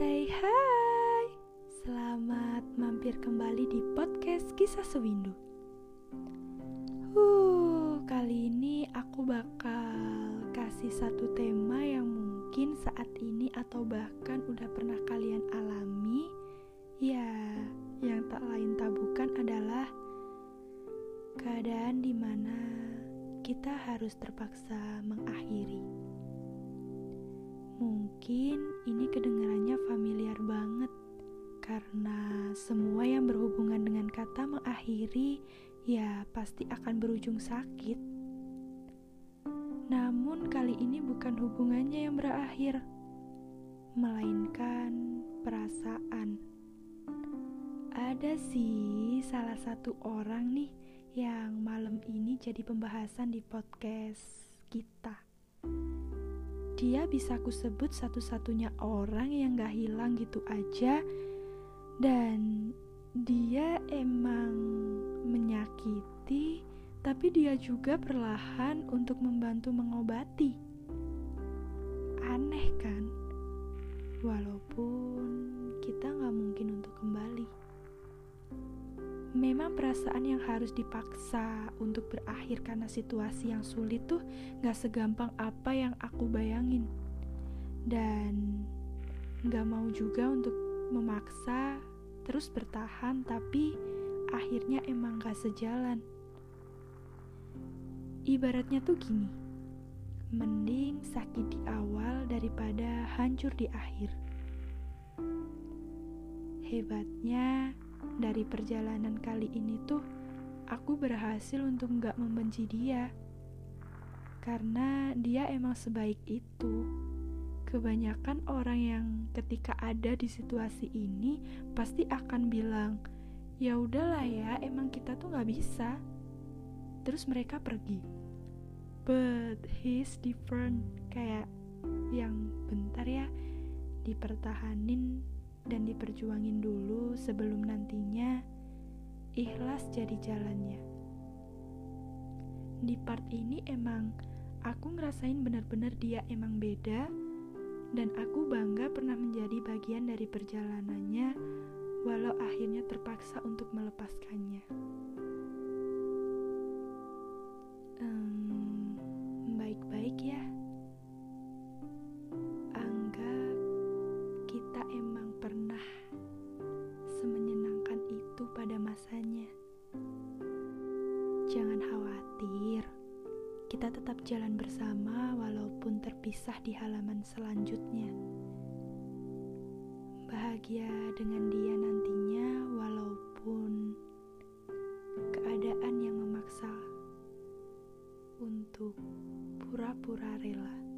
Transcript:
Say hi. Selamat mampir kembali di podcast Kisah Sewindu Uh, kali ini aku bakal kasih satu tema yang mungkin saat ini atau bahkan udah pernah kalian alami. Ya, yang tak lain tak bukan adalah Keadaan di mana kita harus terpaksa mengakhiri Mungkin ini kedengarannya familiar banget karena semua yang berhubungan dengan kata mengakhiri ya pasti akan berujung sakit. Namun kali ini bukan hubungannya yang berakhir, melainkan perasaan. Ada sih salah satu orang nih yang malam ini jadi pembahasan di podcast kita dia bisa aku sebut satu-satunya orang yang gak hilang gitu aja. Dan dia emang menyakiti tapi dia juga perlahan untuk membantu mengobati. Aneh kan? Walaupun perasaan yang harus dipaksa untuk berakhir karena situasi yang sulit tuh gak segampang apa yang aku bayangin. Dan gak mau juga untuk memaksa terus bertahan tapi akhirnya emang gak sejalan. Ibaratnya tuh gini, mending sakit di awal daripada hancur di akhir. Hebatnya, dari perjalanan kali ini tuh aku berhasil untuk nggak membenci dia. Karena dia emang sebaik itu. Kebanyakan orang yang ketika ada di situasi ini pasti akan bilang ya udahlah ya emang kita tuh nggak bisa. Terus mereka pergi. But he's different. Kayak yang bentar ya dipertahanin dan diperjuangin dulu sebelum nantinya ikhlas jadi jalannya. Di part ini emang aku ngerasain benar-benar dia emang beda dan aku bangga pernah menjadi bagian dari perjalanannya walau akhirnya terpaksa untuk melepaskannya. baik-baik um, ya. Jangan khawatir, kita tetap jalan bersama walaupun terpisah di halaman selanjutnya. Bahagia dengan dia nantinya, walaupun keadaan yang memaksa untuk pura-pura rela.